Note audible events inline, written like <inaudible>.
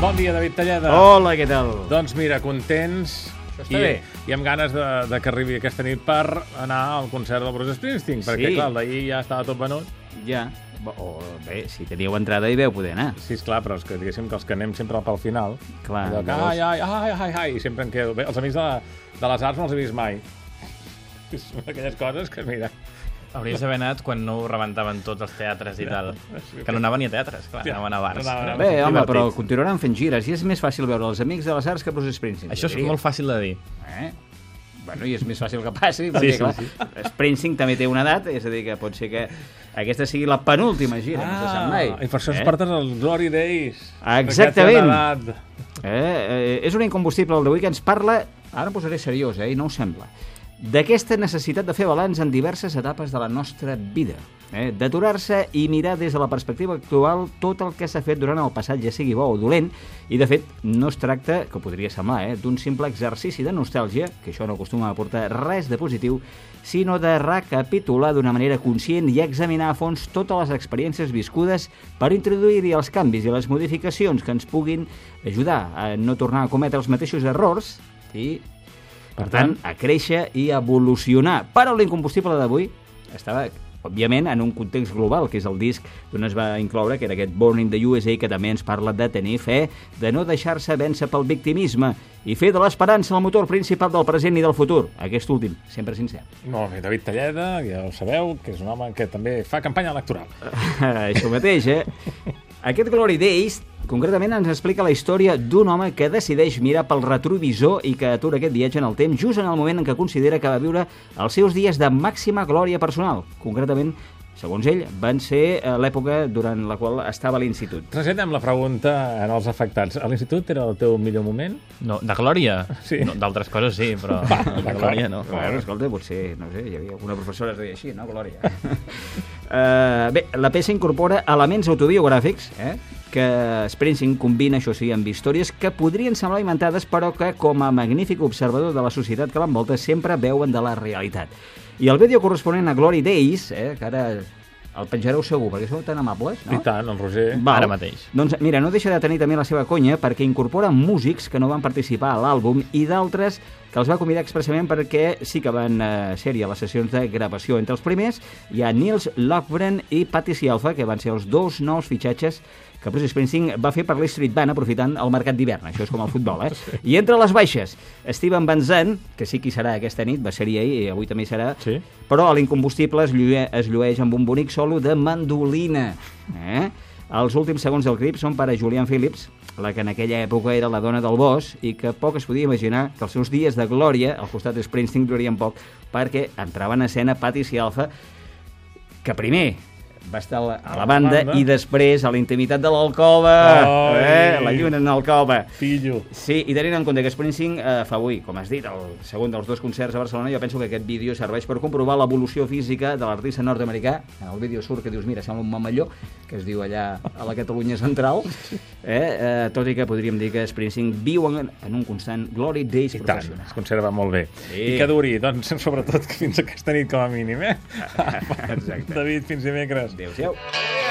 Bon dia, David Talleda. Hola, què tal? Doncs mira, contents i, bé. i amb ganes de, de que arribi aquesta nit per anar al concert del Bruce Springsteen, perquè, Sí. clar, d'ahir ja estava tot venut. Ja. O, bé, si teníeu entrada hi veu poder anar. Sí, esclar, però és que diguéssim que els que anem sempre pel final... Clar, allò que, ai, ai, ai, ai, ai, i sempre em quedo... Bé, els amics de, de les arts no els he vist mai. <laughs> Són aquelles coses que, mira... Hauries d'haver anat quan no ho rebentaven tots els teatres i tal. Que no anaven ni a teatres, clar, Ja, anaven a bars. no anaven Bé, home, però continuaran fent gires i és més fàcil veure els amics de les arts que Bruce Springsteen. Això és diria. molt fàcil de dir. Eh? Bueno, i és més fàcil que passi, perquè, sí, clar, sí. Springsteen també té una edat, és a dir, que pot ser que aquesta sigui la penúltima gira, no se sap mai. Ah, i per això eh? es porten els Glory Days. Exactament. Eh, eh, és un incombustible el d'avui que ens parla, ara em posaré seriós, eh, i no ho sembla, d'aquesta necessitat de fer balanç en diverses etapes de la nostra vida. Eh, D'aturar-se i mirar des de la perspectiva actual tot el que s'ha fet durant el passat, ja sigui bo o dolent, i de fet no es tracta, que podria semblar, eh, d'un simple exercici de nostàlgia, que això no acostuma a aportar res de positiu, sinó de recapitular d'una manera conscient i examinar a fons totes les experiències viscudes per introduir-hi els canvis i les modificacions que ens puguin ajudar a no tornar a cometre els mateixos errors i, per tant, a créixer i a evolucionar. Però l'incombustible d'avui estava òbviament, en un context global, que és el disc d'on es va incloure, que era aquest Born in the USA, que també ens parla de tenir fe, de no deixar-se vèncer pel victimisme i fer de l'esperança el motor principal del present i del futur. Aquest últim, sempre sincer. Molt bé, David Talleda, ja ho sabeu, que és un home que també fa campanya electoral. <laughs> Això mateix, eh? Aquest Glory Days, concretament, ens explica la història d'un home que decideix mirar pel retrovisor i que atura aquest viatge en el temps just en el moment en què considera que va viure els seus dies de màxima glòria personal. Concretament, segons ell, van ser eh, l'època durant la qual estava a l'institut. Trasllatem la pregunta en els afectats. A l'institut era el teu millor moment? No, de glòria? Sí. No, D'altres coses sí, però Va, de glòria no. Bueno, escolta, potser, no sé, hi havia alguna professora que es deia així, no, Glòria? <laughs> uh, bé, la peça incorpora elements autobiogràfics, eh? que Springsteen combina, això sí, amb històries que podrien semblar inventades, però que, com a magnífic observador de la societat que l'envolta, sempre veuen de la realitat. I el vídeo corresponent a Glory Days, eh, que ara el penjareu segur, perquè sou tan amables, no? I tant, el Roger. Val. Ara mateix. Doncs mira, no deixa de tenir també la seva conya perquè incorpora músics que no van participar a l'àlbum i d'altres que els va convidar expressament perquè sí que van eh, ser-hi a les sessions de gravació. Entre els primers hi ha Nils Lofgren i Patti Sialfa, que van ser els dos nous fitxatges que Bruce Springsteen va fer per l'Street Band aprofitant el mercat d'hivern. Això és com el futbol, eh? <laughs> I entre les baixes, Steven Van Zandt, que sí que hi serà aquesta nit, va ser-hi ahir i avui també serà, Sí. però a l'incombustible es, lluï, es llueix amb un bonic solo de mandolina. Eh? Els últims segons del clip són per a Julian Phillips, la que en aquella època era la dona del bosc i que poc es podia imaginar que els seus dies de glòria al costat de Springsteen durarien poc perquè entrava en escena Patti Sialfa que primer va estar a la, a la banda, banda. i després a la intimitat de l'alcova, eh? la lluna en l'alcova. Pillo. Sí, i tenint en compte que Springsteen eh, fa avui, com has dit, el segon dels dos concerts a Barcelona, jo penso que aquest vídeo serveix per comprovar l'evolució física de l'artista nord-americà. En el vídeo surt que dius, mira, sembla un mamalló, que es diu allà a la Catalunya central, eh? Eh, tot i que podríem dir que Springsteen viu en, en un constant glory days I tant, es conserva molt bé. Sí. I que duri, doncs, <laughs> sobretot fins aquesta nit com a mínim, eh? <laughs> Exacte. David, fins dimecres. Adéu-siau. Yeah.